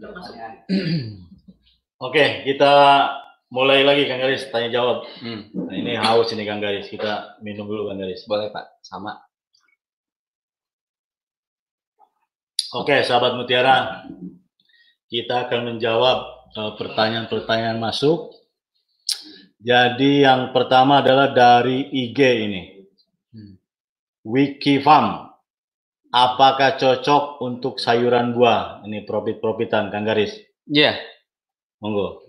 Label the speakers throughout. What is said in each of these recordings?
Speaker 1: Oke, kita mulai lagi Kang Garis tanya jawab.
Speaker 2: Hmm,
Speaker 1: Nah, ini haus ini Kang Garis. Kita minum dulu Kang Garis.
Speaker 2: boleh Pak, sama.
Speaker 1: Oke, sahabat Mutiara. Kita akan menjawab eh, pertanyaan-pertanyaan masuk. Jadi yang pertama adalah dari IG ini.
Speaker 2: Hmm.
Speaker 1: Wikifarm. Apakah cocok untuk sayuran buah? Ini profit-profitan Kang Garis.
Speaker 2: Iya,
Speaker 1: Monggo.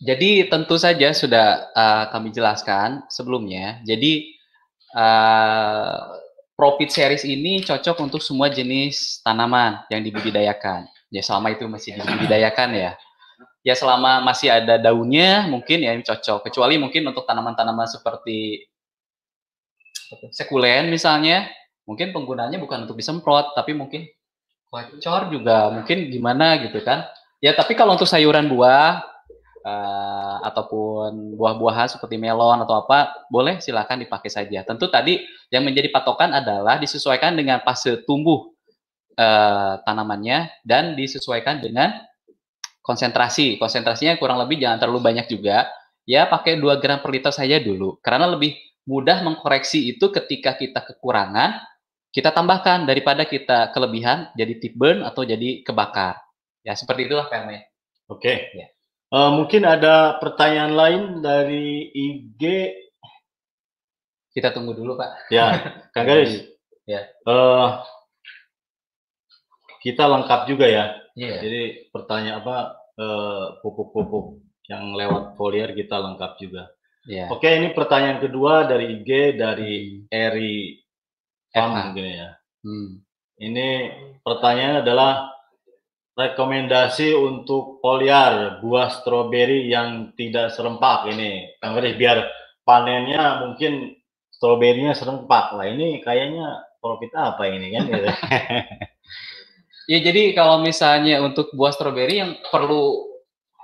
Speaker 2: jadi tentu saja sudah uh, kami jelaskan sebelumnya. Jadi uh, profit series ini cocok untuk semua jenis tanaman yang dibudidayakan. Ya selama itu masih dibudidayakan ya. Ya selama masih ada daunnya mungkin ya ini cocok. Kecuali mungkin untuk tanaman-tanaman seperti sekulen misalnya, mungkin penggunaannya bukan untuk disemprot, tapi mungkin kocor juga mungkin gimana gitu kan. Ya tapi kalau untuk sayuran buah eh, ataupun buah-buahan seperti melon atau apa, boleh silakan dipakai saja. Tentu tadi yang menjadi patokan adalah disesuaikan dengan fase tumbuh eh, tanamannya dan disesuaikan dengan konsentrasi. Konsentrasinya kurang lebih jangan terlalu banyak juga. Ya pakai 2 gram per liter saja dulu. Karena lebih mudah mengkoreksi itu ketika kita kekurangan, kita tambahkan daripada kita kelebihan jadi tip burn atau jadi kebakar. Ya seperti itulah PM-nya.
Speaker 1: Oke.
Speaker 2: Ya.
Speaker 1: Eh, mungkin ada pertanyaan lain dari IG.
Speaker 2: Kita tunggu dulu Pak.
Speaker 1: Ya, Kang Garis.
Speaker 2: Ya.
Speaker 1: Eh, kita lengkap juga ya.
Speaker 2: Iya.
Speaker 1: Jadi pertanyaan apa eh, pupuk-pupuk yang lewat foliar kita lengkap juga.
Speaker 2: Iya.
Speaker 1: Oke, ini pertanyaan kedua dari IG dari Eri
Speaker 2: FH.
Speaker 1: mungkin ya.
Speaker 2: Hmm.
Speaker 1: Ini pertanyaan adalah rekomendasi untuk foliar buah stroberi yang tidak serempak ini. Kang Garis biar panennya mungkin stroberinya serempak. Lah ini kayaknya profit apa ini kan gitu.
Speaker 2: Ya jadi kalau misalnya untuk buah stroberi yang perlu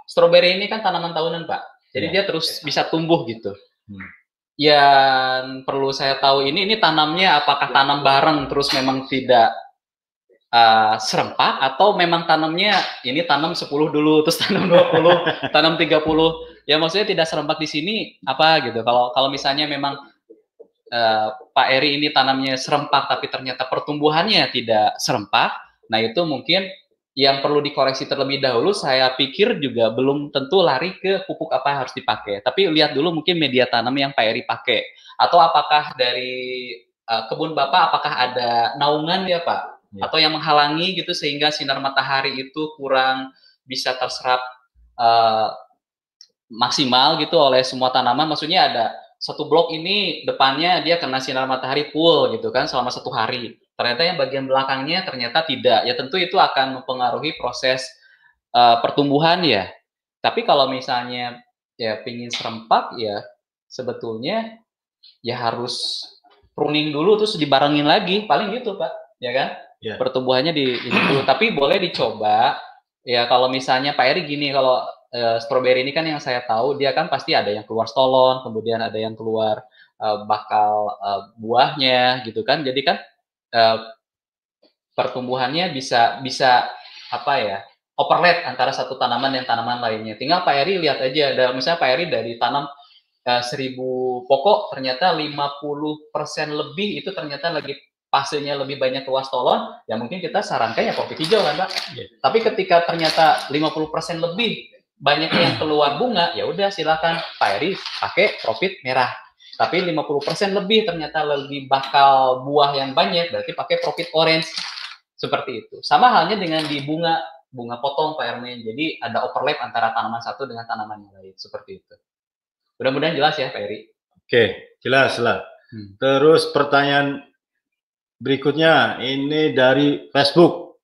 Speaker 2: stroberi ini kan tanaman tahunan Pak. Jadi
Speaker 1: Ya.
Speaker 2: dia terus bisa tumbuh gitu.
Speaker 1: Hmm.
Speaker 2: Yang perlu saya tahu ini ini tanamnya apakah tanam bareng terus memang tidak uh, serempak atau memang tanamnya ini tanam 10 dulu terus tanam 20, tanam 30. Ya maksudnya tidak serempak di sini apa gitu. Kalau kalau misalnya memang uh, Pak Eri ini tanamnya serempak tapi ternyata pertumbuhannya tidak serempak, Nah, itu mungkin yang perlu dikoreksi terlebih dahulu, saya pikir juga belum tentu lari ke pupuk apa yang harus dipakai. Tapi lihat dulu mungkin media tanam yang Pak Eri pakai. Atau apakah dari uh, kebun Bapak, apakah ada naungan ya Pak?
Speaker 1: Ya.
Speaker 2: Atau yang menghalangi gitu sehingga sinar matahari itu kurang bisa terserap uh, maksimal gitu oleh semua tanaman. Maksudnya ada satu blok ini depannya dia kena sinar matahari full gitu kan selama satu hari ternyata yang bagian belakangnya ternyata tidak. Ya tentu itu akan mempengaruhi proses uh, pertumbuhan ya. Tapi kalau misalnya ya pingin serempak ya sebetulnya ya harus pruning dulu terus dibarengin lagi paling gitu pak ya kan
Speaker 1: Ya.
Speaker 2: pertumbuhannya di dulu tapi boleh dicoba ya kalau misalnya Pak Eri gini kalau uh, stroberi ini kan yang saya tahu dia kan pasti ada yang keluar stolon kemudian ada yang keluar uh, bakal uh, buahnya gitu kan jadi kan uh, pertumbuhannya bisa bisa apa ya overlap antara satu tanaman dan tanaman lainnya. Tinggal Pak Eri lihat aja, ada misalnya Pak Eri dari tanam uh, seribu pokok ternyata 50% lebih itu ternyata lagi pasirnya lebih banyak keluar stolon, ya mungkin kita sarankan ya kopi hijau kan Pak.
Speaker 1: Iya.
Speaker 2: Tapi ketika ternyata 50% lebih banyak yang keluar bunga, ya udah silakan Pak Eri pakai profit merah. Tapi 50% lebih ternyata lebih bakal buah yang banyak, berarti pakai profit orange. Seperti itu. Sama halnya dengan di bunga, bunga potong Pak Ermen. Jadi ada overlap antara tanaman satu dengan tanaman yang lain. Seperti itu. Mudah-mudahan jelas ya Pak Eri.
Speaker 1: Oke, jelas lah.
Speaker 2: Hmm.
Speaker 1: Terus pertanyaan berikutnya ini dari Facebook.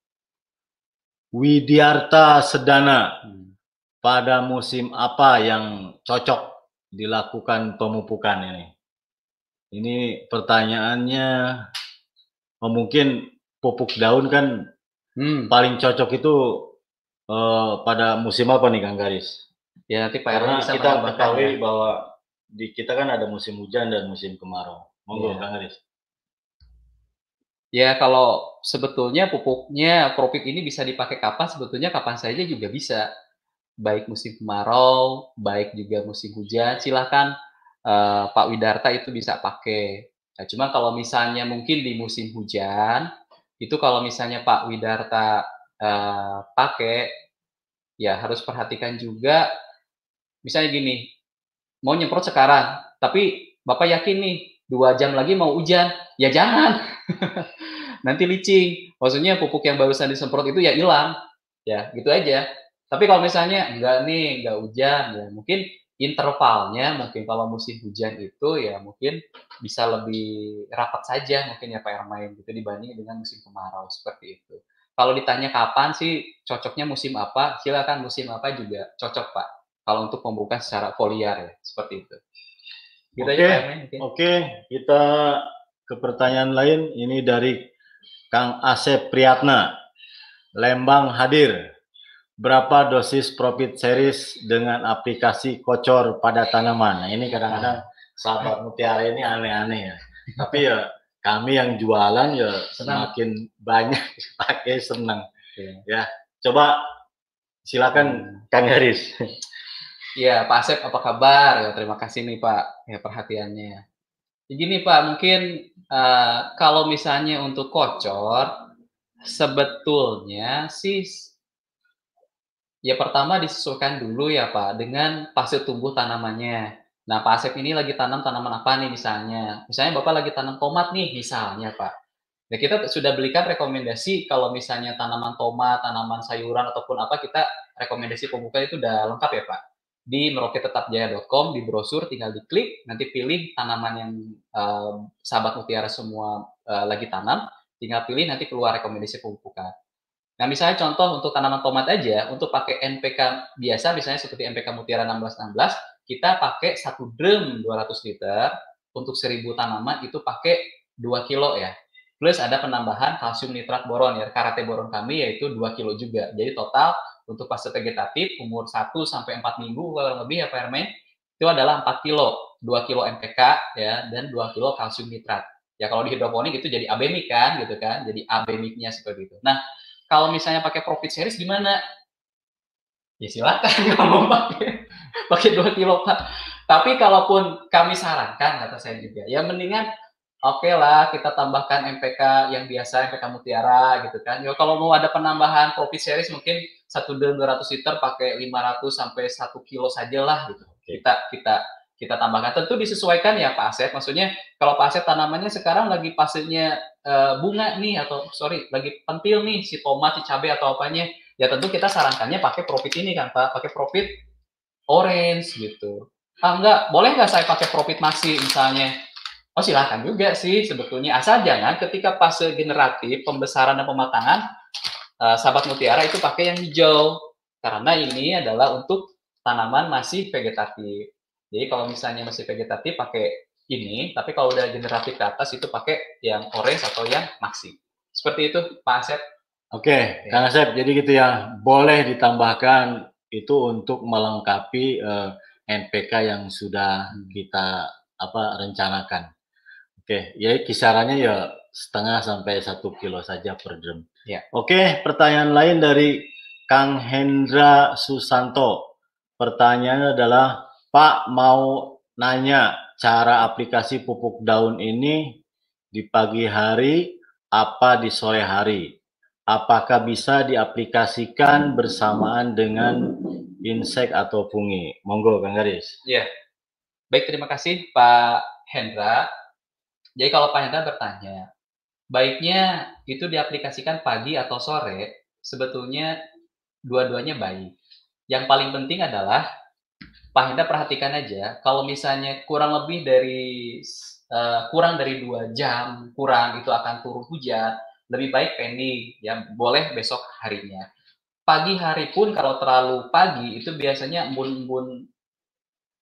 Speaker 1: Widiarta Sedana.
Speaker 2: Hmm.
Speaker 1: Pada musim apa yang cocok dilakukan pemupukan ini? Ini pertanyaannya oh, mungkin pupuk daun kan
Speaker 2: Hmm.
Speaker 1: paling cocok itu eh, pada musim apa nih Kang Garis?
Speaker 2: Ya nanti Pak
Speaker 1: Karena
Speaker 2: bisa
Speaker 1: kita ketahui
Speaker 2: ya.
Speaker 1: bahwa di kita kan ada musim hujan dan musim kemarau. Monggo
Speaker 2: Iya.
Speaker 1: Kang Garis.
Speaker 2: Ya kalau sebetulnya pupuknya profit ini bisa dipakai kapan? Sebetulnya kapan saja juga bisa. Baik musim kemarau, baik juga musim hujan. Silahkan uh, Pak Widarta itu bisa pakai. Nah, cuma kalau misalnya mungkin di musim hujan, itu kalau misalnya Pak Widarta uh, pakai, ya harus perhatikan juga. Misalnya gini, mau nyemprot sekarang, tapi Bapak yakin nih dua jam lagi mau hujan, ya jangan. Nanti licin. Maksudnya pupuk yang barusan disemprot itu ya hilang. Ya, gitu aja. Tapi kalau misalnya enggak nih, enggak hujan, ya mungkin intervalnya mungkin kalau musim hujan itu ya mungkin bisa lebih rapat saja mungkin ya Pak Ermain gitu dibanding dengan musim kemarau seperti itu. Kalau ditanya kapan sih cocoknya musim apa, silakan musim apa juga cocok Pak. Kalau untuk pembukaan secara foliar ya, seperti itu.
Speaker 1: Gitu Oke, okay. Oke, kita ke pertanyaan lain. Ini dari Kang Asep Priyatna. Lembang hadir. Berapa dosis profit series dengan aplikasi kocor pada tanaman? Nah, ini kadang-kadang sahabat mutiara ini aneh-aneh ya. Tapi ya kami yang jualan ya semakin banyak pakai senang. Ya, coba silakan Kang Haris.
Speaker 2: Iya, Pak Asep apa kabar? Ya, terima kasih nih Pak ya perhatiannya. Begini Pak, mungkin uh, kalau misalnya untuk kocor, sebetulnya sih ya pertama disesuaikan dulu ya Pak dengan fase tumbuh tanamannya. Nah Pak Asep ini lagi tanam tanaman apa nih misalnya? Misalnya Bapak lagi tanam tomat nih misalnya Pak. Ya kita sudah belikan rekomendasi kalau misalnya tanaman tomat, tanaman sayuran ataupun apa kita rekomendasi pembuka itu udah lengkap ya Pak di merokettetapjaya.com di brosur tinggal diklik nanti pilih tanaman yang uh, sahabat mutiara semua uh, lagi tanam tinggal pilih nanti keluar rekomendasi pemupukan nah misalnya contoh untuk tanaman tomat aja untuk pakai NPK biasa misalnya seperti NPK mutiara 1616 kita pakai satu drum 200 liter untuk 1000 tanaman itu pakai 2 kilo ya plus ada penambahan kalsium nitrat boron ya karate boron kami yaitu 2 kilo juga jadi total untuk fase vegetatif umur 1 sampai 4 minggu kurang lebih ya Pak itu adalah 4 kilo, 2 kilo NPK ya dan 2 kilo kalsium nitrat. Ya kalau di hidroponik itu jadi abemik kan gitu kan, jadi abemiknya seperti itu. Nah, kalau misalnya pakai profit series gimana? Ya silakan kalau mau pakai pakai 2 kilo Pak. Tapi kalaupun kami sarankan kata saya juga, ya mendingan oke okay lah kita tambahkan MPK yang biasa MPK Mutiara gitu kan. Ya kalau mau ada penambahan profit series mungkin satu dua 200 liter pakai 500 sampai 1 kilo saja lah gitu. Kita kita kita tambahkan. Tentu disesuaikan ya Pak Aset. Maksudnya kalau Pak Aset tanamannya sekarang lagi fasenya uh, bunga nih atau sorry lagi pentil nih si tomat, si cabai atau apanya, ya tentu kita sarankannya pakai profit ini kan Pak, pakai profit orange gitu. Ah enggak, boleh nggak saya pakai profit maxi misalnya? Oh silahkan juga sih sebetulnya asal jangan ketika fase generatif pembesaran dan pematangan uh, sahabat mutiara itu pakai yang hijau karena ini adalah untuk tanaman masih vegetatif. Jadi kalau misalnya masih vegetatif pakai ini, tapi kalau udah generatif ke atas itu pakai yang orange atau yang maxi. Seperti itu Pak Asep.
Speaker 1: Oke, ya. Kang Asep. Jadi gitu ya, boleh ditambahkan itu untuk melengkapi uh, eh, NPK yang sudah hmm. kita apa rencanakan. Oke, ya kisarannya ya setengah sampai satu kilo saja per drum. Ya. Oke, pertanyaan lain dari Kang Hendra Susanto. Pertanyaannya adalah, Pak mau nanya cara aplikasi pupuk daun ini di pagi hari apa di sore hari? Apakah bisa diaplikasikan bersamaan dengan insek atau fungi? Monggo, Kang Garis.
Speaker 2: Ya, baik terima kasih Pak Hendra. Jadi kalau Pak Hendra bertanya, baiknya itu diaplikasikan pagi atau sore, sebetulnya dua-duanya baik. Yang paling penting adalah Pak Hendra perhatikan aja, kalau misalnya kurang lebih dari uh, kurang dari dua jam kurang itu akan turun hujan, lebih baik pending, ya boleh besok harinya. Pagi hari pun kalau terlalu pagi itu biasanya embun-embun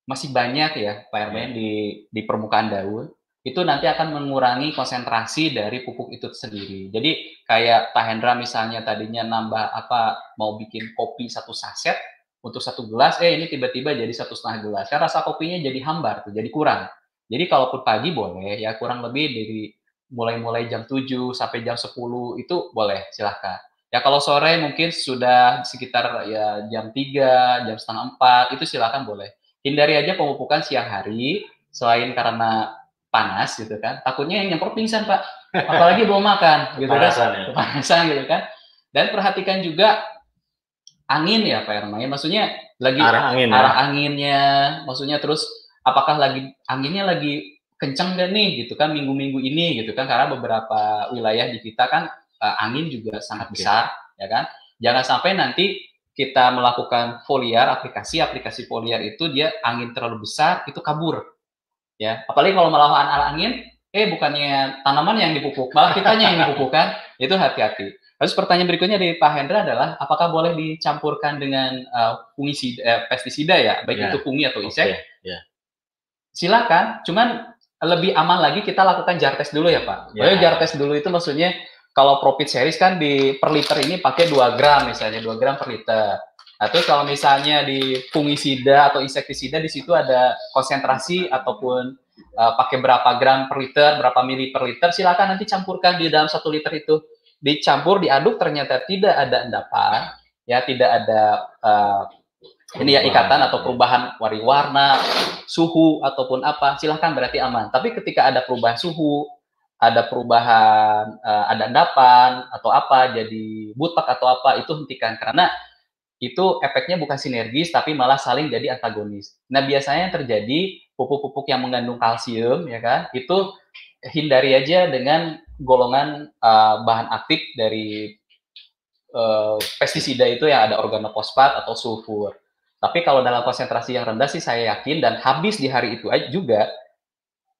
Speaker 2: masih banyak ya Pak Hermen di di permukaan daun itu nanti akan mengurangi konsentrasi dari pupuk itu sendiri. Jadi kayak Pak Hendra misalnya tadinya nambah apa mau bikin kopi satu saset untuk satu gelas, eh ini tiba-tiba jadi satu setengah gelas. Kan rasa kopinya jadi hambar tuh, jadi kurang. Jadi kalaupun pagi boleh ya kurang lebih dari mulai-mulai jam 7 sampai jam 10 itu boleh silahkan. Ya kalau sore mungkin sudah sekitar ya jam 3, jam setengah 4 itu silahkan boleh. Hindari aja pemupukan siang hari selain karena panas gitu kan. Takutnya yang nyemprot pingsan, Pak. Apalagi belum makan gitu kan. Ya. Kepanasan gitu kan. Dan perhatikan juga angin ya Pak Ermain. Maksudnya lagi arah angin ya? arah anginnya, maksudnya terus apakah lagi anginnya lagi kencang gak nih gitu kan minggu-minggu ini gitu kan karena beberapa wilayah di kita kan uh, angin juga sangat okay. besar ya kan jangan sampai nanti kita melakukan foliar aplikasi aplikasi foliar itu dia angin terlalu besar itu kabur ya apalagi kalau melawan ala angin eh bukannya tanaman yang dipupuk malah kitanya yang dipupuk kan itu hati-hati Terus pertanyaan berikutnya dari Pak Hendra adalah apakah boleh dicampurkan dengan uh, fungisida, eh, pestisida ya, baik yeah. itu fungi atau insek? Okay. Yeah. Silakan, cuman lebih aman lagi kita lakukan jar test dulu ya Pak. Yeah. jar test dulu itu maksudnya kalau profit series kan di per liter ini pakai 2 gram misalnya 2 gram per liter. Atau kalau misalnya di fungisida atau insektisida di situ ada konsentrasi ataupun uh, pakai berapa gram per liter, berapa mili per liter, silakan nanti campurkan di dalam satu liter itu dicampur diaduk ternyata tidak ada endapan ya tidak ada uh, ini ya ikatan atau perubahan wari warna suhu ataupun apa silahkan berarti aman. Tapi ketika ada perubahan suhu ada perubahan uh, ada endapan atau apa jadi butak atau apa itu hentikan. Karena itu efeknya bukan sinergis tapi malah saling jadi antagonis. Nah, biasanya yang terjadi pupuk-pupuk yang mengandung kalsium ya kan, itu hindari aja dengan golongan uh, bahan aktif dari uh, pestisida itu yang ada organofosfat atau sulfur. Tapi kalau dalam konsentrasi yang rendah sih saya yakin dan habis di hari itu juga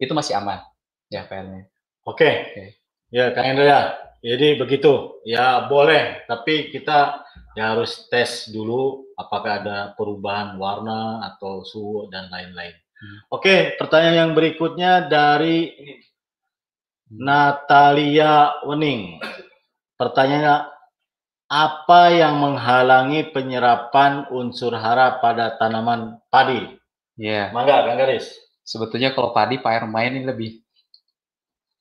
Speaker 2: itu masih aman ya PL-nya.
Speaker 1: Oke. Okay. Okay. Ya Kang Hendra, jadi begitu. Ya boleh, tapi kita ya harus tes dulu apakah ada perubahan warna atau suhu dan lain-lain. Hmm. Oke, okay, pertanyaan yang berikutnya dari Natalia Wening. Pertanyaannya, apa yang menghalangi penyerapan unsur hara pada tanaman padi?
Speaker 2: Iya. Yeah.
Speaker 1: Mangga, Kang Garis.
Speaker 2: Sebetulnya kalau padi Pak Ermain ini lebih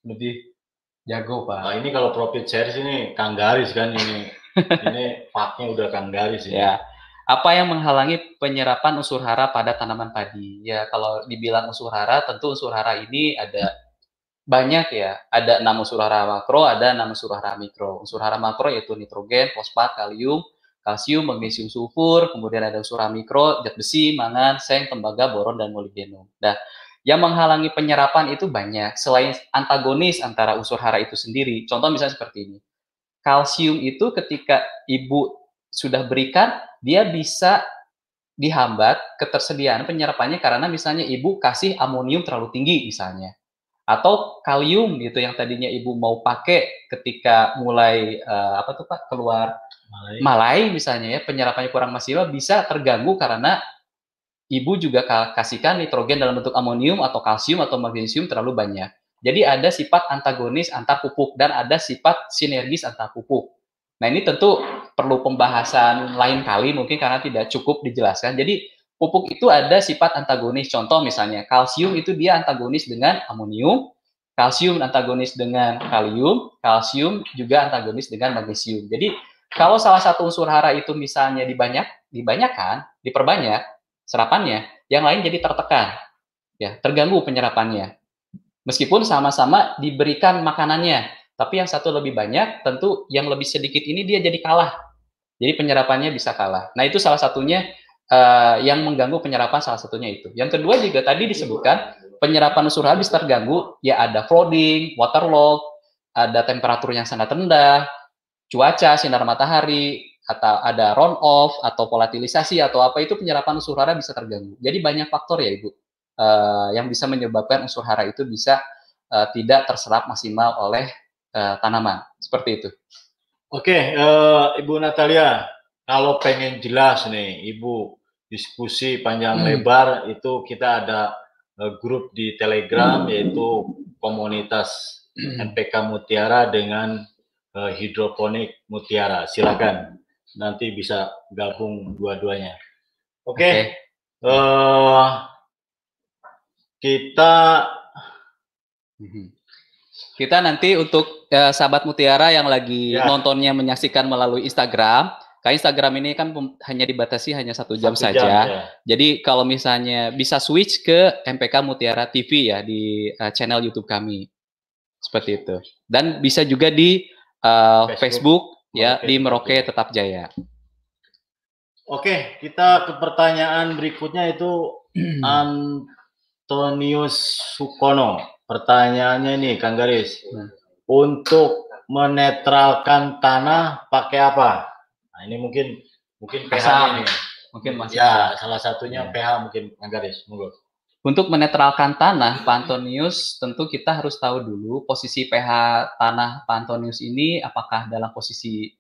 Speaker 2: lebih jago, Pak.
Speaker 1: Nah, ini kalau profit share ini Kang Garis kan ini. ini paknya udah Kang Garis
Speaker 2: ya. ya. Apa yang menghalangi penyerapan unsur hara pada tanaman padi? Ya, kalau dibilang unsur hara, tentu unsur hara ini ada banyak ya. Ada enam unsur hara makro, ada enam unsur hara mikro. Unsur hara makro yaitu nitrogen, fosfat, kalium, kalsium, magnesium, sulfur, kemudian ada unsur hara mikro, zat besi, mangan, seng, tembaga, boron, dan molibdenum. Nah, yang menghalangi penyerapan itu banyak. Selain antagonis antara unsur hara itu sendiri, contoh misalnya seperti ini. Kalsium itu ketika ibu sudah berikan, dia bisa dihambat ketersediaan penyerapannya karena misalnya ibu kasih amonium terlalu tinggi misalnya atau kalium gitu yang tadinya ibu mau pakai ketika mulai uh, apa tuh pak keluar malai. malai misalnya ya penyerapannya kurang maksimal bisa terganggu karena ibu juga kasihkan nitrogen dalam bentuk amonium atau kalsium atau magnesium terlalu banyak. Jadi ada sifat antagonis antar pupuk dan ada sifat sinergis antar pupuk. Nah ini tentu perlu pembahasan lain kali mungkin karena tidak cukup dijelaskan. Jadi pupuk itu ada sifat antagonis. Contoh misalnya, kalsium itu dia antagonis dengan amonium, kalsium antagonis dengan kalium, kalsium juga antagonis dengan magnesium. Jadi kalau salah satu unsur hara itu misalnya dibanyak, dibanyakan, diperbanyak serapannya, yang lain jadi tertekan, ya terganggu penyerapannya. Meskipun sama-sama diberikan makanannya, tapi yang satu lebih banyak, tentu yang lebih sedikit ini dia jadi kalah. Jadi penyerapannya bisa kalah. Nah itu salah satunya uh, yang mengganggu penyerapan salah satunya itu. Yang kedua juga tadi disebutkan penyerapan unsur habis terganggu, ya ada flooding, waterlog, ada temperatur yang sangat rendah, cuaca, sinar matahari, atau ada run off atau volatilisasi atau apa itu penyerapan unsur hara bisa terganggu. Jadi banyak faktor ya ibu uh, yang bisa menyebabkan unsur hara itu bisa uh, tidak terserap maksimal oleh uh, tanaman seperti itu.
Speaker 1: Oke, uh, Ibu Natalia, kalau pengen jelas nih, Ibu diskusi panjang hmm. lebar itu kita ada uh, grup di Telegram hmm. yaitu komunitas NPK hmm. Mutiara dengan uh, hidroponik Mutiara. Silakan nanti bisa gabung dua-duanya. Oke. Okay. Okay. Uh, eh, kita hmm.
Speaker 2: Kita nanti untuk uh, sahabat Mutiara yang lagi ya. nontonnya menyaksikan melalui Instagram, Kayak Instagram ini kan hanya dibatasi hanya satu jam satu saja. Jam, ya. Jadi kalau misalnya bisa switch ke MPK Mutiara TV ya di uh, channel YouTube kami, seperti itu. Dan bisa juga di uh, Facebook, Facebook ya di Merauke Tetap Jaya.
Speaker 1: Oke, kita ke pertanyaan berikutnya itu Antonius Sukono. Pertanyaannya nih, Kang Garis. Hmm. Untuk menetralkan tanah pakai apa? Nah, ini mungkin mungkin pH ini. Mungkin masih ya, salah satunya ya. pH mungkin garis, monggo.
Speaker 2: Untuk menetralkan tanah, Pak Antonius, tentu kita harus tahu dulu posisi pH tanah Pak Antonius ini apakah dalam posisi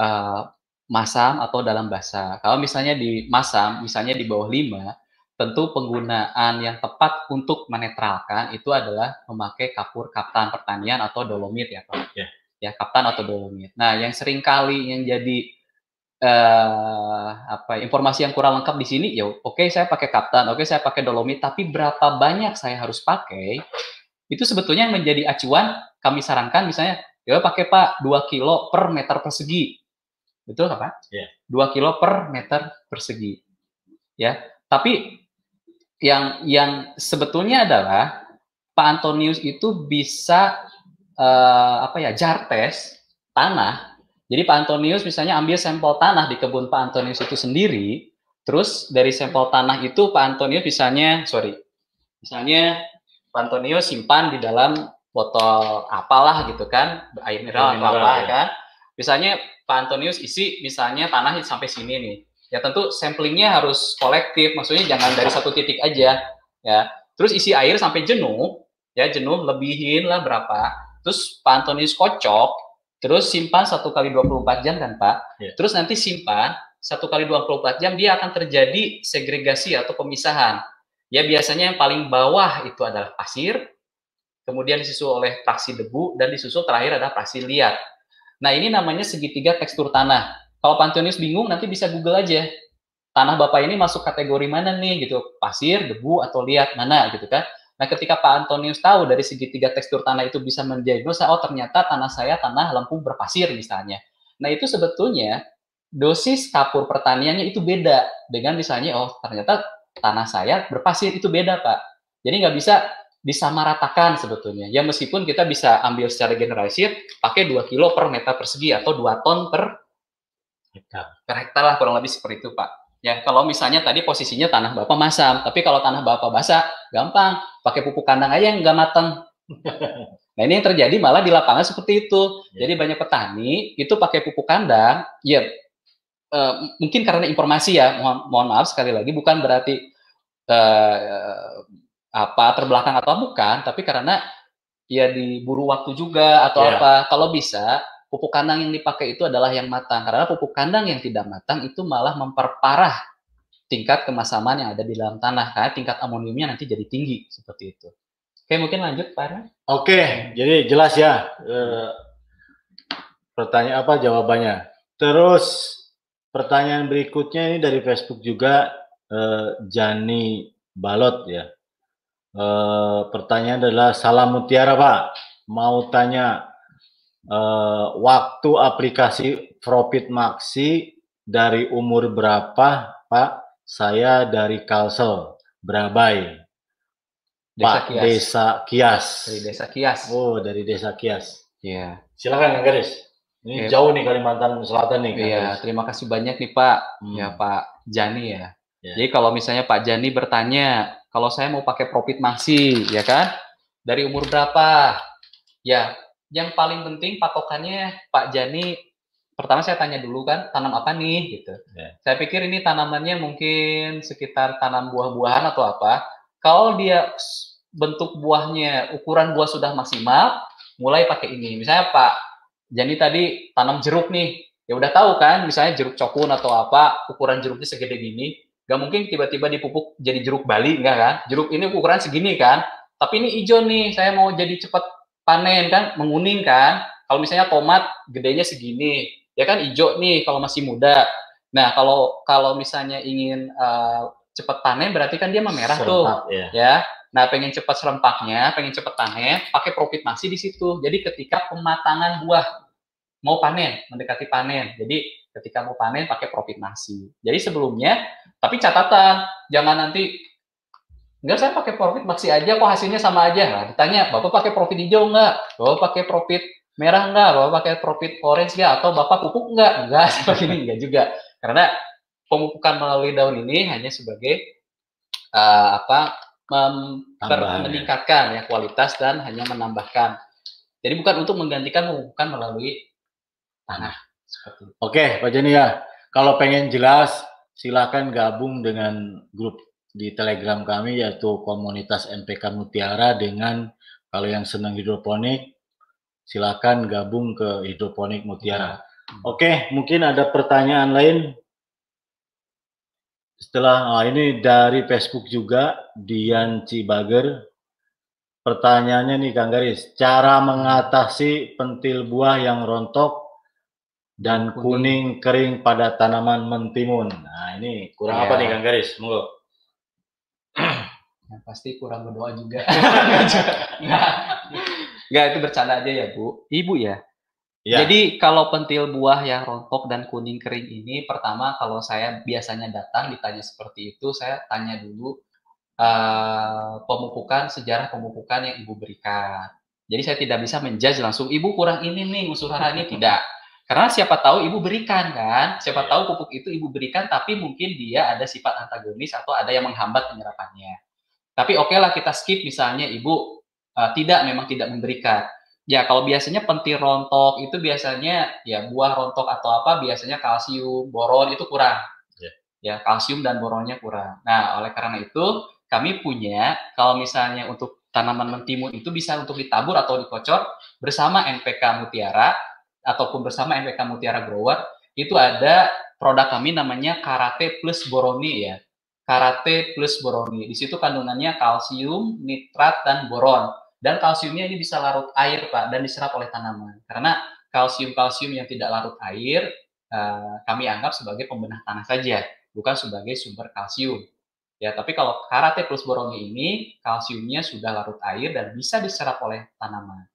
Speaker 2: uh, masam atau dalam basah. Kalau misalnya di masam, misalnya di bawah 5, tentu penggunaan yang tepat untuk menetralkan itu adalah memakai kapur kaptan pertanian atau dolomit ya Pak. Ya, ya kaptan atau dolomit. Nah, yang sering kali yang jadi uh, apa informasi yang kurang lengkap di sini ya oke okay, saya pakai kaptan oke okay, saya pakai dolomit tapi berapa banyak saya harus pakai itu sebetulnya yang menjadi acuan kami sarankan misalnya ya pakai pak 2 kilo per meter persegi. Betul nggak pak? Yeah. 2 kilo per meter persegi. Ya tapi yang yang sebetulnya adalah Pak Antonius itu bisa uh, apa ya jar tes tanah jadi Pak Antonius misalnya ambil sampel tanah di kebun Pak Antonius itu sendiri, terus dari sampel tanah itu Pak Antonius misalnya, sorry, misalnya Pak Antonius simpan di dalam botol apalah gitu kan, air mineral atau apa ya. kan. Misalnya Pak Antonius isi misalnya tanah sampai sini nih. Ya tentu samplingnya harus kolektif, maksudnya jangan dari satu titik aja ya. Terus isi air sampai jenuh, ya jenuh lebihin lah berapa. Terus Pak Antonius kocok, Terus simpan satu kali 24 jam kan Pak. Yeah. Terus nanti simpan satu kali 24 jam dia akan terjadi segregasi atau pemisahan. Ya biasanya yang paling bawah itu adalah pasir, kemudian disusul oleh fraksi debu dan disusul terakhir adalah fraksi liat. Nah ini namanya segitiga tekstur tanah. Kalau Pantonius bingung nanti bisa Google aja. Tanah Bapak ini masuk kategori mana nih gitu, pasir, debu atau liat mana gitu kan. Nah, ketika Pak Antonius tahu dari segitiga tekstur tanah itu bisa mendiagnosa, oh ternyata tanah saya tanah lempung berpasir misalnya. Nah, itu sebetulnya dosis kapur pertaniannya itu beda dengan misalnya, oh ternyata tanah saya berpasir itu beda Pak. Jadi nggak bisa disamaratakan sebetulnya. Ya meskipun kita bisa ambil secara generalisir pakai 2 kilo per meter persegi atau 2 ton per hektar. Per hektar lah kurang lebih seperti itu Pak. Ya, kalau misalnya tadi posisinya tanah Bapak masam, tapi kalau tanah Bapak basah, gampang. Pakai pupuk kandang aja yang nggak matang. nah, ini yang terjadi malah di lapangan seperti itu. Ya. Jadi banyak petani itu pakai pupuk kandang, ya uh, mungkin karena informasi ya, mohon, mohon maaf sekali lagi, bukan berarti uh, apa terbelakang atau bukan, tapi karena ya diburu waktu juga atau ya. apa. Kalau bisa pupuk kandang yang dipakai itu adalah yang matang. Karena pupuk kandang yang tidak matang itu malah memperparah tingkat kemasaman yang ada di dalam tanah. Karena tingkat amoniumnya nanti jadi tinggi seperti itu. Oke, mungkin lanjut Pak.
Speaker 1: Oke, jadi jelas ya. E, pertanyaan apa jawabannya. Terus pertanyaan berikutnya ini dari Facebook juga e, Jani Balot ya. E, pertanyaan adalah salam mutiara Pak. Mau tanya uh, waktu aplikasi Profit Maxi dari umur berapa, Pak? Saya dari Kalsel, Brabai.
Speaker 2: Desa Pak Kias.
Speaker 1: Desa Kias.
Speaker 2: Dari Desa Kias.
Speaker 1: Oh, dari Desa Kias.
Speaker 2: Iya.
Speaker 1: Silakan, Kang Garis. Ini ya. jauh nih Kalimantan Selatan nih.
Speaker 2: Iya, terima kasih banyak nih Pak. Hmm. Ya Pak Jani ya. ya. Jadi kalau misalnya Pak Jani bertanya, kalau saya mau pakai Profit Maxi, ya kan? Dari umur berapa? Ya, yang paling penting patokannya Pak Jani pertama saya tanya dulu kan tanam apa nih gitu. Yeah. Saya pikir ini tanamannya mungkin sekitar tanam buah-buahan atau apa. Kalau dia bentuk buahnya ukuran buah sudah maksimal, mulai pakai ini. Misalnya Pak Jani tadi tanam jeruk nih, ya udah tahu kan, misalnya jeruk cokun atau apa, ukuran jeruknya segede gini. Gak mungkin tiba-tiba dipupuk jadi jeruk Bali, enggak kan? Jeruk ini ukuran segini kan, tapi ini hijau nih, saya mau jadi cepat panen kan menguning kan kalau misalnya tomat gedenya segini ya kan hijau nih kalau masih muda nah kalau kalau misalnya ingin uh, cepat panen berarti kan dia memerah tuh ya. ya Nah, pengen cepat serempaknya, pengen cepat panen, pakai profit masih di situ. Jadi ketika pematangan buah mau panen, mendekati panen. Jadi ketika mau panen pakai profit masih. Jadi sebelumnya, tapi catatan jangan nanti enggak saya pakai profit masih aja kok hasilnya sama aja. Nah, ditanya, Bapak pakai profit hijau enggak? Bapak pakai profit merah enggak? Bapak pakai profit orange enggak? Atau Bapak pupuk enggak? Enggak, seperti ini enggak juga. Karena pemupukan melalui daun ini hanya sebagai uh, apa meningkatkan ya kualitas dan hanya menambahkan. Jadi bukan untuk menggantikan pemupukan melalui tanah.
Speaker 1: Oke, Pak Jeni ya. Kalau pengen jelas, silakan gabung dengan grup di Telegram kami yaitu komunitas MPK Mutiara dengan kalau yang senang hidroponik silakan gabung ke hidroponik Mutiara. Oke, mungkin ada pertanyaan lain setelah oh, ini dari Facebook juga Dian Cibager. Pertanyaannya nih Kang Garis, cara mengatasi pentil buah yang rontok dan kuning, kering pada tanaman mentimun. Nah, ini kurang ya. apa nih Kang Garis? Monggo.
Speaker 2: Ya, pasti kurang berdoa juga. Enggak, itu bercanda aja ya, Bu. Ibu ya. Ya. Jadi kalau pentil buah yang rontok dan kuning kering ini, pertama kalau saya biasanya datang ditanya seperti itu, saya tanya dulu uh, pemupukan sejarah pemupukan yang ibu berikan. Jadi saya tidak bisa menjudge langsung ibu kurang ini nih unsur hara ini tidak. Karena siapa tahu ibu berikan kan, siapa ya. tahu pupuk itu ibu berikan, tapi mungkin dia ada sifat antagonis atau ada yang menghambat penyerapannya. Tapi oke okay lah kita skip misalnya ibu uh, tidak memang tidak memberikan Ya, kalau biasanya pentil rontok itu biasanya ya buah rontok atau apa biasanya kalsium, boron itu kurang. Yeah. Ya, kalsium dan boronnya kurang. Nah, oleh karena itu kami punya kalau misalnya untuk tanaman mentimun itu bisa untuk ditabur atau dikocor bersama NPK Mutiara ataupun bersama NPK Mutiara Grower itu ada produk kami namanya Karate Plus Boroni ya. Karate Plus Boroni. Di situ kandungannya kalsium, nitrat dan boron dan kalsiumnya ini bisa larut air, Pak, dan diserap oleh tanaman. Karena kalsium-kalsium yang tidak larut air, uh, kami anggap sebagai pembenah tanah saja, bukan sebagai sumber kalsium. Ya, tapi kalau karate plus boroni ini, kalsiumnya sudah larut air dan bisa diserap oleh tanaman.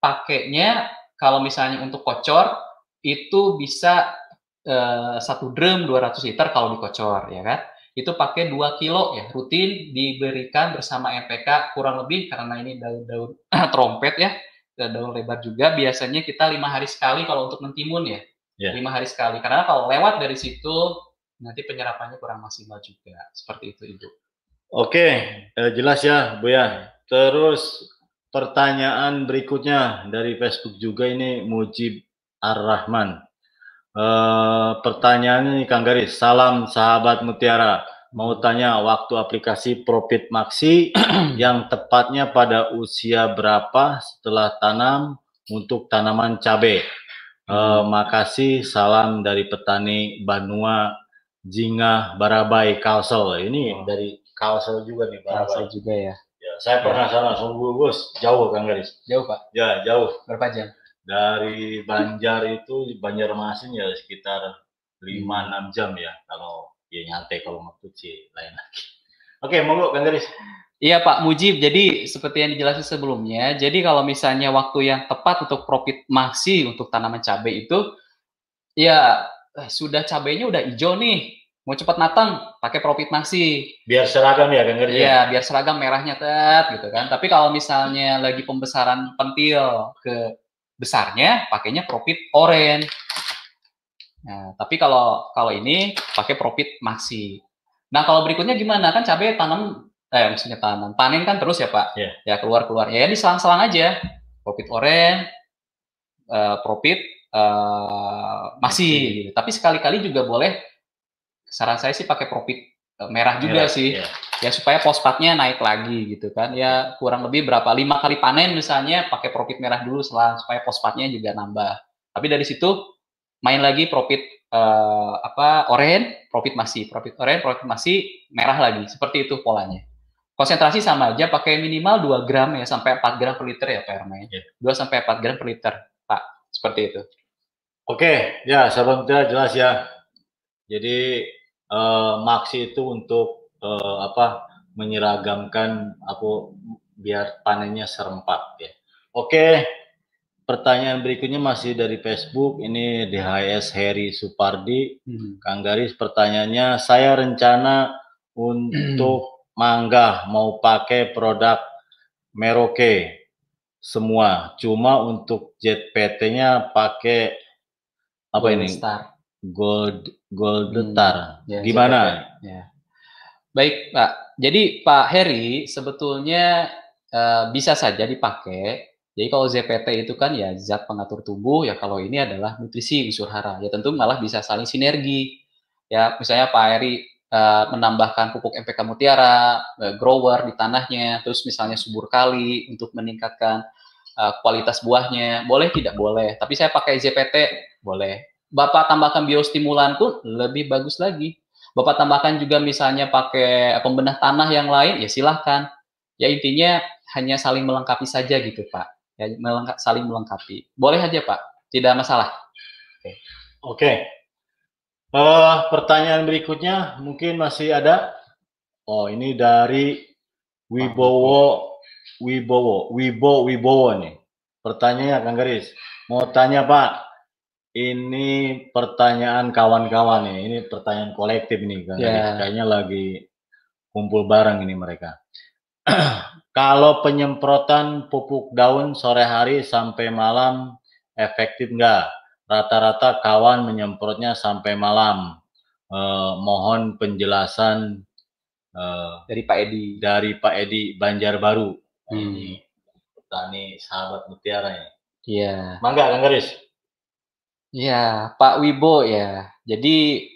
Speaker 2: Pakainya, kalau misalnya untuk kocor, itu bisa uh, satu drum 200 liter kalau dikocor, ya kan? Itu pakai 2 kilo ya rutin diberikan bersama NPK kurang lebih karena ini daun-daun trompet ya daun lebar juga. Biasanya kita lima hari sekali kalau untuk mentimun ya. Yeah. lima hari sekali. Karena kalau lewat dari situ nanti penyerapannya kurang maksimal juga. Seperti itu ibu.
Speaker 1: Oke eh, jelas ya bu ya. Terus pertanyaan berikutnya dari Facebook juga ini Mujib Ar-Rahman Uh, pertanyaannya nih Kang Garis, salam sahabat Mutiara. Mau tanya waktu aplikasi Profit Maxi yang tepatnya pada usia berapa setelah tanam untuk tanaman cabai? Uh, makasih, salam dari petani Banua Jinga Barabai Kalsel. Ini oh. dari Kalsel juga nih
Speaker 2: Barabai. Kalsel juga ya.
Speaker 1: Ya, saya ya. pernah sana, sungguh Gus, jauh Kang Garis.
Speaker 2: Jauh Pak.
Speaker 1: Ya, jauh.
Speaker 2: Berapa jam?
Speaker 1: Dari Banjar itu Banjarmasin ya sekitar 5-6 jam ya kalau ya nyantai kalau mau sih lain lagi. Oke, monggo Kang Garis.
Speaker 2: Iya Pak Mujib, jadi seperti yang dijelaskan sebelumnya, jadi kalau misalnya waktu yang tepat untuk profit masih untuk tanaman cabai itu, ya eh, sudah cabainya udah hijau nih, mau cepat matang pakai profit masih.
Speaker 1: Biar seragam ya Kang Garis.
Speaker 2: Ya? Iya, biar seragam merahnya tet gitu kan. Tapi kalau misalnya lagi pembesaran pentil ke besarnya pakainya profit orange. Nah, tapi kalau kalau ini pakai profit maxi. Nah, kalau berikutnya gimana? Kan cabai tanam eh maksudnya tanam panen kan terus ya, Pak. Yeah. Ya keluar-keluar. Ya diselang-selang aja. Profit orange, uh, profit uh, masih. Gitu. Tapi sekali-kali juga boleh saran saya sih pakai profit Eh, merah juga merah, sih. Yeah. Ya supaya fosfatnya naik lagi gitu kan. Ya kurang lebih berapa lima kali panen misalnya pakai profit merah dulu setelah supaya fosfatnya juga nambah. Tapi dari situ main lagi profit uh, apa orange, profit masih, profit orange, profit masih merah lagi. Seperti itu polanya. Konsentrasi sama aja pakai minimal 2 gram ya sampai 4 gram per liter ya Pak Hermain. Yeah. 2 sampai 4 gram per liter, Pak. Seperti itu.
Speaker 1: Oke, ya sahabat jelas ya. Jadi uh, maksi itu untuk uh, apa menyeragamkan aku biar panennya serempak ya. Oke, pertanyaan berikutnya masih dari Facebook. Ini DHS Heri Supardi. Hmm. Kang Garis pertanyaannya, saya rencana untuk manggah mau pakai produk Merauke semua. Cuma untuk JPT-nya pakai apa Gold ini?
Speaker 2: Star.
Speaker 1: Gold Gold hmm. Star. Ya, Gimana?
Speaker 2: Ya. Baik, Pak. Jadi Pak Heri sebetulnya uh, bisa saja dipakai. Jadi kalau ZPT itu kan ya zat pengatur tubuh, ya kalau ini adalah nutrisi unsur hara. Ya tentu malah bisa saling sinergi. Ya misalnya Pak Heri uh, menambahkan pupuk MPK Mutiara, uh, grower di tanahnya, terus misalnya subur kali untuk meningkatkan uh, kualitas buahnya. Boleh tidak boleh, tapi saya pakai ZPT boleh. Bapak tambahkan biostimulan pun lebih bagus lagi. Bapak tambahkan juga misalnya pakai pembenah tanah yang lain, ya silahkan. Ya intinya hanya saling melengkapi saja gitu Pak. Ya melengkap, saling melengkapi. Boleh aja Pak, tidak masalah.
Speaker 1: Oke. Okay. Uh, eh, pertanyaan berikutnya mungkin masih ada. Oh ini dari Wibowo Wibowo Wibo Wibowo nih. Pertanyaannya Kang Garis. Mau tanya Pak, ini pertanyaan kawan-kawan nih. Ini pertanyaan kolektif nih kan. Yeah. Kayaknya lagi kumpul bareng ini mereka. Kalau penyemprotan pupuk daun sore hari sampai malam efektif enggak? Rata-rata kawan menyemprotnya sampai malam. Eh, mohon penjelasan
Speaker 2: eh, dari Pak Edi.
Speaker 1: Dari Pak Edi Banjarbaru. Hmm. Ini petani sahabat mutiara ya.
Speaker 2: Iya.
Speaker 1: Mangga Kang Garis.
Speaker 2: Iya, Pak Wibo ya. Jadi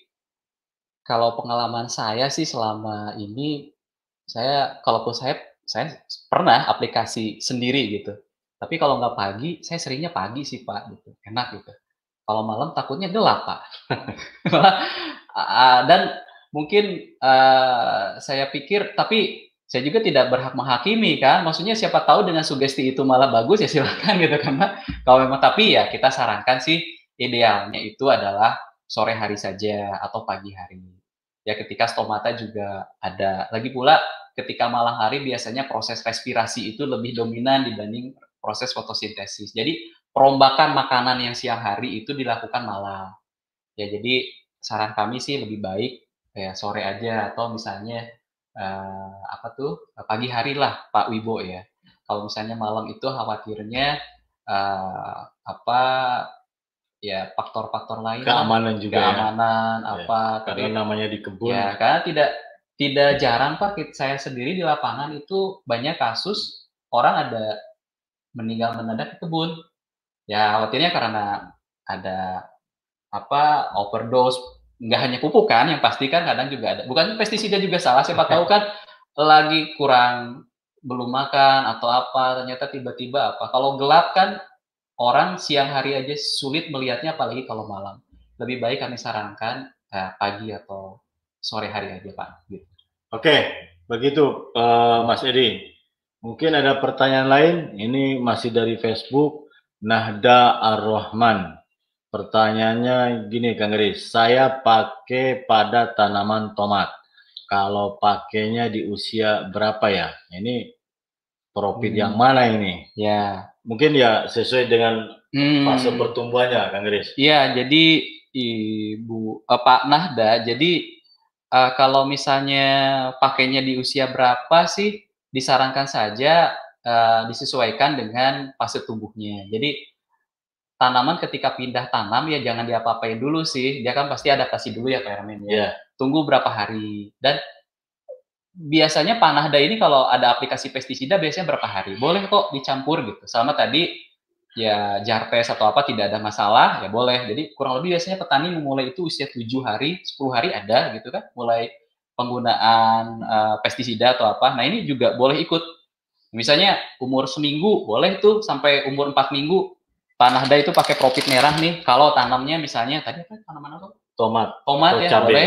Speaker 2: kalau pengalaman saya sih selama ini saya kalaupun saya saya pernah aplikasi sendiri gitu. Tapi kalau nggak pagi, saya seringnya pagi sih Pak gitu. Enak gitu. Kalau malam takutnya gelap Pak. Dan mungkin uh, saya pikir tapi saya juga tidak berhak menghakimi kan. Maksudnya siapa tahu dengan sugesti itu malah bagus ya silakan gitu karena kalau memang tapi ya kita sarankan sih idealnya itu adalah sore hari saja atau pagi hari. Ya ketika stomata juga ada. Lagi pula ketika malam hari biasanya proses respirasi itu lebih dominan dibanding proses fotosintesis. Jadi perombakan makanan yang siang hari itu dilakukan malam. Ya jadi saran kami sih lebih baik ya sore aja atau misalnya uh, apa tuh pagi hari lah Pak Wibo ya. Kalau misalnya malam itu khawatirnya uh, apa ya faktor-faktor lain
Speaker 1: keamanan juga
Speaker 2: ya. keamanan ya. apa
Speaker 1: karena tapi, namanya di kebun
Speaker 2: ya karena tidak tidak jarang pak saya sendiri di lapangan itu banyak kasus orang ada meninggal mendadak di kebun ya khawatirnya karena ada apa overdose nggak hanya pupuk kan yang pasti kan kadang juga ada bukan pestisida juga salah siapa tahu kan lagi kurang belum makan atau apa ternyata tiba-tiba apa kalau gelap kan orang siang hari aja sulit melihatnya apalagi kalau malam. Lebih baik kami sarankan eh, pagi atau sore hari aja Pak. Gitu.
Speaker 1: Oke, begitu uh, Mas Edi. Mungkin ada pertanyaan lain. Ini masih dari Facebook. Nahda Ar-Rahman. Pertanyaannya gini Kang Riz, saya pakai pada tanaman tomat. Kalau pakainya di usia berapa ya? Ini profit hmm. yang mana ini?
Speaker 2: Ya,
Speaker 1: mungkin ya sesuai dengan hmm. fase pertumbuhannya, Kang Gris.
Speaker 2: Iya, jadi Ibu uh, Pak Nahda, jadi uh, kalau misalnya pakainya di usia berapa sih disarankan saja uh, disesuaikan dengan fase tumbuhnya. Jadi tanaman ketika pindah tanam ya jangan diapa-apain dulu sih. Dia kan pasti adaptasi dulu ya Pak Ermen ya. Yeah. Tunggu berapa hari dan biasanya panahda ini kalau ada aplikasi pestisida biasanya berapa hari? Boleh kok dicampur gitu. Sama tadi ya jarpes atau apa tidak ada masalah ya boleh. Jadi kurang lebih biasanya petani memulai itu usia 7 hari, 10 hari ada gitu kan mulai penggunaan uh, pestisida atau apa. Nah, ini juga boleh ikut. Misalnya umur seminggu boleh tuh sampai umur 4 minggu panahda itu pakai profit merah nih. Kalau tanamnya misalnya tadi apa tanaman apa?
Speaker 1: Tomat.
Speaker 2: Tomat ya cabai. boleh.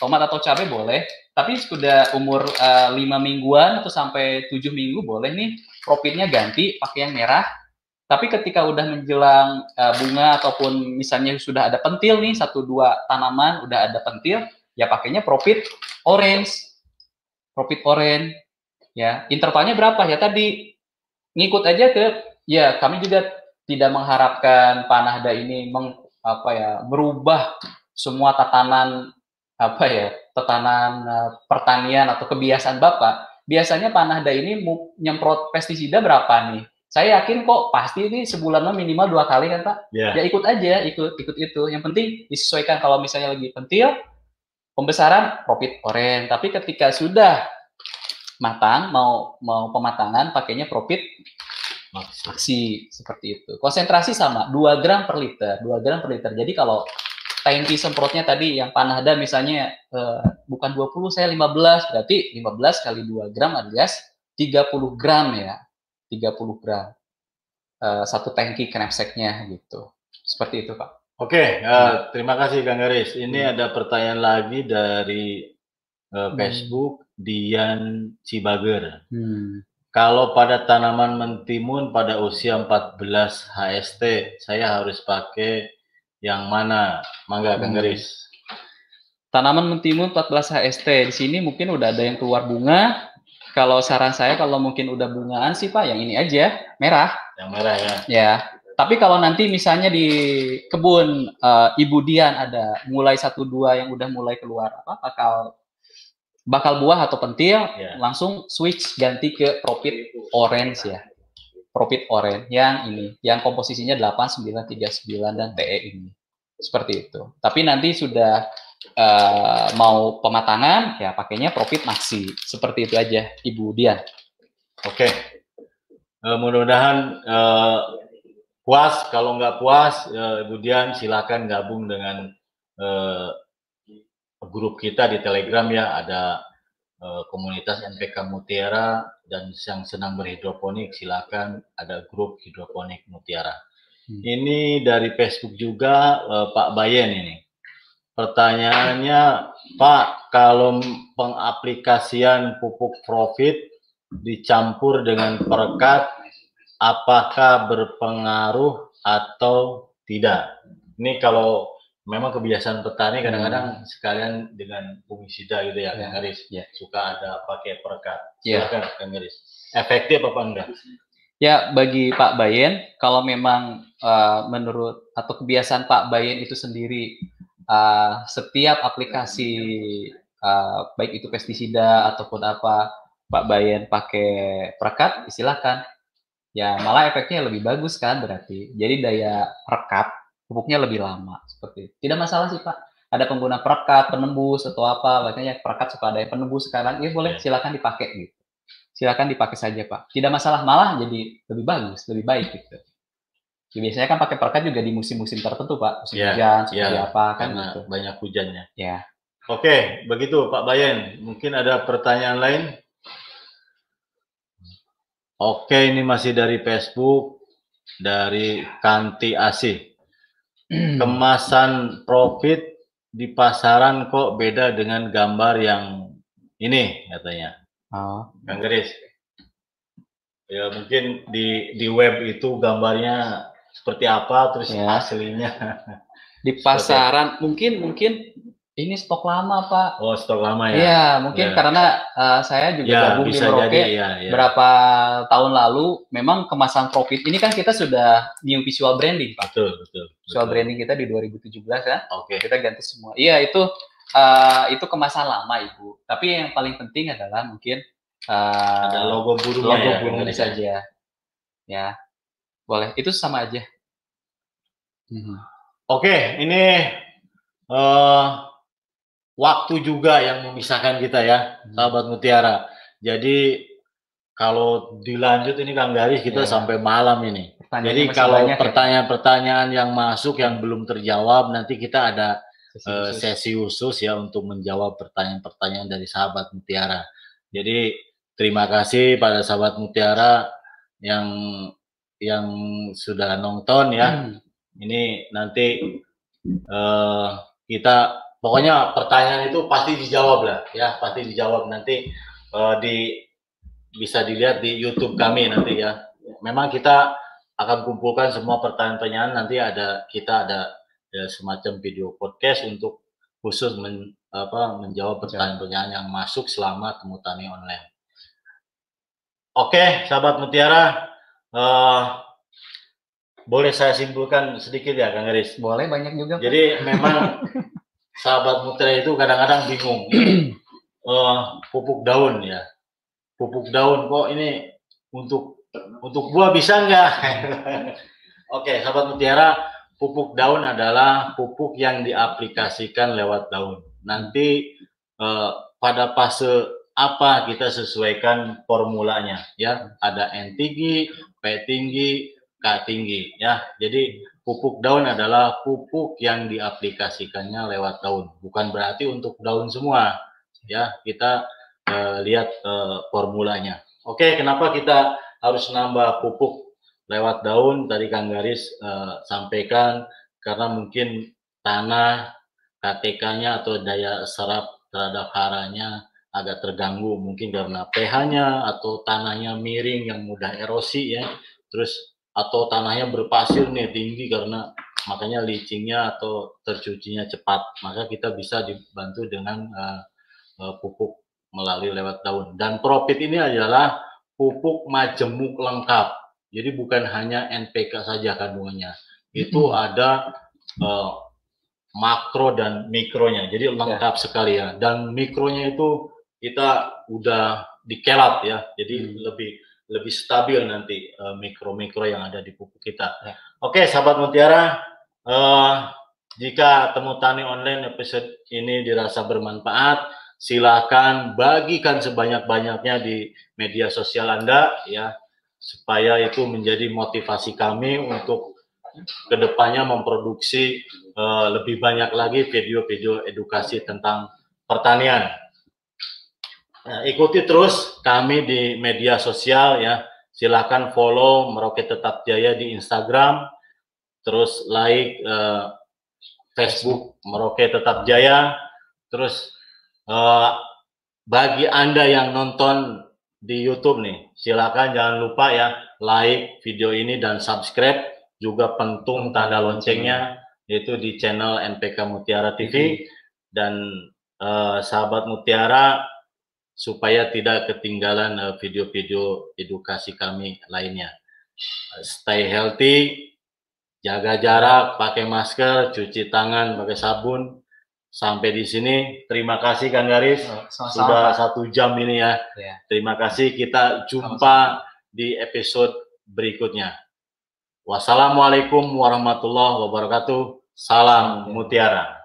Speaker 2: Tomat atau cabai boleh tapi sudah umur uh, mingguan atau sampai tujuh minggu boleh nih profitnya ganti pakai yang merah. Tapi ketika udah menjelang uh, bunga ataupun misalnya sudah ada pentil nih satu dua tanaman udah ada pentil, ya pakainya profit orange. profit orange ya intervalnya berapa ya tadi ngikut aja ke ya kami juga tidak mengharapkan panahda ini meng, apa ya merubah semua tatanan apa ya tatanan uh, pertanian atau kebiasaan bapak biasanya panahda ini nyemprot pestisida berapa nih? Saya yakin kok pasti ini sebulan minimal dua kali kan pak? Yeah. ya ikut aja ikut ikut itu. Yang penting disesuaikan. Kalau misalnya lagi pentil pembesaran profit orange. Tapi ketika sudah matang mau mau pematangan pakainya profit maksi seperti itu. Konsentrasi sama 2 gram per liter. 2 gram per liter. Jadi kalau tangki semprotnya tadi yang panahda misalnya eh, bukan 20 saya 15 berarti 15 kali 2 gram alias 30 gram ya 30 gram uh, satu tangki knapsacknya gitu. Seperti itu Pak.
Speaker 1: Oke, uh, terima kasih Kang Garis. Ini hmm. ada pertanyaan lagi dari uh, Facebook hmm. Dian Cibager. Hmm. Kalau pada tanaman mentimun pada usia 14 HST, saya harus pakai yang mana? Mangga Kang hmm. Garis.
Speaker 2: Tanaman mentimun 14 HST. Di sini mungkin udah ada yang keluar bunga, kalau saran saya kalau mungkin udah bungaan sih Pak, yang ini aja, merah.
Speaker 1: Yang merah ya.
Speaker 2: Ya. Tapi kalau nanti misalnya di kebun uh, Ibu Dian ada mulai satu dua yang udah mulai keluar apa bakal bakal buah atau pentil, ya. langsung switch ganti ke profit orange ya. Profit orange yang ini, yang komposisinya 8939 dan TE ini. Seperti itu. Tapi nanti sudah uh, mau pematangan ya pakainya profit maxi seperti itu aja Ibu Dian.
Speaker 1: Oke, okay. uh, mudah-mudahan uh, puas. Kalau nggak puas, uh, Ibu Dian silakan gabung dengan uh, grup kita di Telegram ya. Ada komunitas NPK Mutiara dan yang senang berhidroponik silakan ada grup hidroponik Mutiara. Hmm. Ini dari Facebook juga uh, Pak Bayen ini. Pertanyaannya, Pak, kalau pengaplikasian pupuk profit dicampur dengan perekat, apakah berpengaruh atau tidak? Ini kalau memang kebiasaan petani kadang-kadang hmm. sekalian dengan fungisida gitu ya, ya. Kang Garis. Ya. Suka ada pakai perekat. Ya. Silakan. Kang Garis. Efektif apa enggak?
Speaker 2: Ya, bagi Pak Bayen, kalau memang uh, menurut atau kebiasaan Pak Bayen itu sendiri uh, setiap aplikasi uh, baik itu pestisida ataupun apa Pak Bayan pakai perekat, silakan. Ya malah efeknya lebih bagus kan berarti. Jadi daya rekat pupuknya lebih lama seperti itu. Tidak masalah sih Pak. Ada pengguna perekat, penembus atau apa, makanya perekat suka ada yang penembus sekarang, ya boleh iya. silakan dipakai gitu. Silakan dipakai saja Pak. Tidak masalah, malah jadi lebih bagus, lebih baik gitu. Ya, biasanya kan pakai perkat juga di musim-musim tertentu, Pak. Musim
Speaker 1: ya,
Speaker 2: hujan,
Speaker 1: seperti ya, apa kan gitu. Banyak hujannya. Ya. Oke, begitu Pak Bayen. Mungkin ada pertanyaan lain? Oke, ini masih dari Facebook dari Kanti Asih. Kemasan profit di pasaran kok beda dengan gambar yang ini katanya. Oh. Kang Geris. Ya mungkin di di web itu gambarnya seperti apa terus ya. aslinya
Speaker 2: di pasaran mungkin mungkin ini stok lama pak.
Speaker 1: Oh stok lama ya?
Speaker 2: Iya mungkin ya. karena uh, saya juga ya, gabung di Merauke ya, ya. berapa tahun lalu. Memang kemasan profit ini kan kita sudah new visual branding pak.
Speaker 1: Betul betul,
Speaker 2: visual branding kita di 2017 kan? Oke. Okay. kita ganti semua. Iya itu uh, itu kemasan lama ibu. Tapi yang paling penting adalah mungkin
Speaker 1: uh, ada logo burung
Speaker 2: logo ya, burung saja. Ya boleh, itu sama aja.
Speaker 1: Hmm. Oke, okay, ini uh, waktu juga yang memisahkan kita ya, hmm. sahabat Mutiara. Jadi kalau dilanjut ini Kang Garis kita yeah. sampai malam ini. Jadi kalau ya? pertanyaan-pertanyaan ya? yang masuk yang belum terjawab nanti kita ada sesi, uh, sesi khusus ya untuk menjawab pertanyaan-pertanyaan dari sahabat Mutiara. Jadi terima kasih pada sahabat Mutiara yang yang sudah nonton ya. Hmm. Ini nanti uh, kita pokoknya pertanyaan itu pasti dijawab lah ya, pasti dijawab nanti uh, di bisa dilihat di YouTube kami nanti ya. Memang kita akan kumpulkan semua pertanyaan-pertanyaan nanti ada kita ada ya, semacam video podcast untuk khusus men, apa, menjawab pertanyaan-pertanyaan yang masuk selama temu tani online. Oke, sahabat Mutiara, uh, boleh saya simpulkan sedikit ya, Kang Garis?
Speaker 2: Boleh, banyak juga.
Speaker 1: Jadi memang sahabat Mutiara itu kadang-kadang bingung. uh, pupuk daun ya, pupuk daun kok ini untuk untuk buah bisa nggak? Oke, sahabat Mutiara, pupuk daun adalah pupuk yang diaplikasikan lewat daun. Nanti uh, pada fase apa kita sesuaikan formulanya ya ada N tinggi, P tinggi, K tinggi ya jadi pupuk daun adalah pupuk yang diaplikasikannya lewat daun. Bukan berarti untuk daun semua ya. Kita uh, lihat uh, formulanya. Oke kenapa kita harus nambah pupuk lewat daun? Tadi Kang Garis uh, sampaikan karena mungkin tanah KTK-nya atau daya serap terhadap haranya agak terganggu. Mungkin karena pH-nya atau tanahnya miring yang mudah erosi ya. Terus atau tanahnya berpasir nih tinggi karena makanya licingnya atau tercucinya cepat. Maka kita bisa dibantu dengan uh, uh, pupuk melalui lewat daun. Dan profit ini adalah pupuk majemuk lengkap. Jadi bukan hanya NPK saja kandungannya. Itu ada uh, makro dan mikronya. Jadi lengkap ya. sekali ya. Dan mikronya itu kita udah dikelap ya, jadi hmm. lebih lebih stabil nanti uh, mikro-mikro yang ada di pupuk kita. Ya. Oke, sahabat Mutiara, uh, jika temu tani online episode ini dirasa bermanfaat, silakan bagikan sebanyak-banyaknya di media sosial Anda ya, supaya itu menjadi motivasi kami untuk ke depannya memproduksi uh, lebih banyak lagi video-video edukasi tentang pertanian. Nah, ikuti terus kami di media sosial ya. Silahkan follow Meroket Tetap Jaya di Instagram, terus like uh, Facebook Meroket Tetap Jaya, terus uh, bagi anda yang nonton di YouTube nih, silakan jangan lupa ya like video ini dan subscribe. Juga pentung tanda loncengnya yaitu di channel NPK Mutiara TV dan uh, sahabat Mutiara supaya tidak ketinggalan eh, video-video edukasi kami lainnya. Stay healthy, jaga jarak, pakai masker, cuci tangan, pakai sabun. Sampai di sini, terima kasih Kang Garis. Oh, sama-sama. Sudah satu jam ini ya. ya. Terima kasih. Kita jumpa Sama-sama. di episode berikutnya. Wassalamualaikum warahmatullahi wabarakatuh. Salam Mutiara.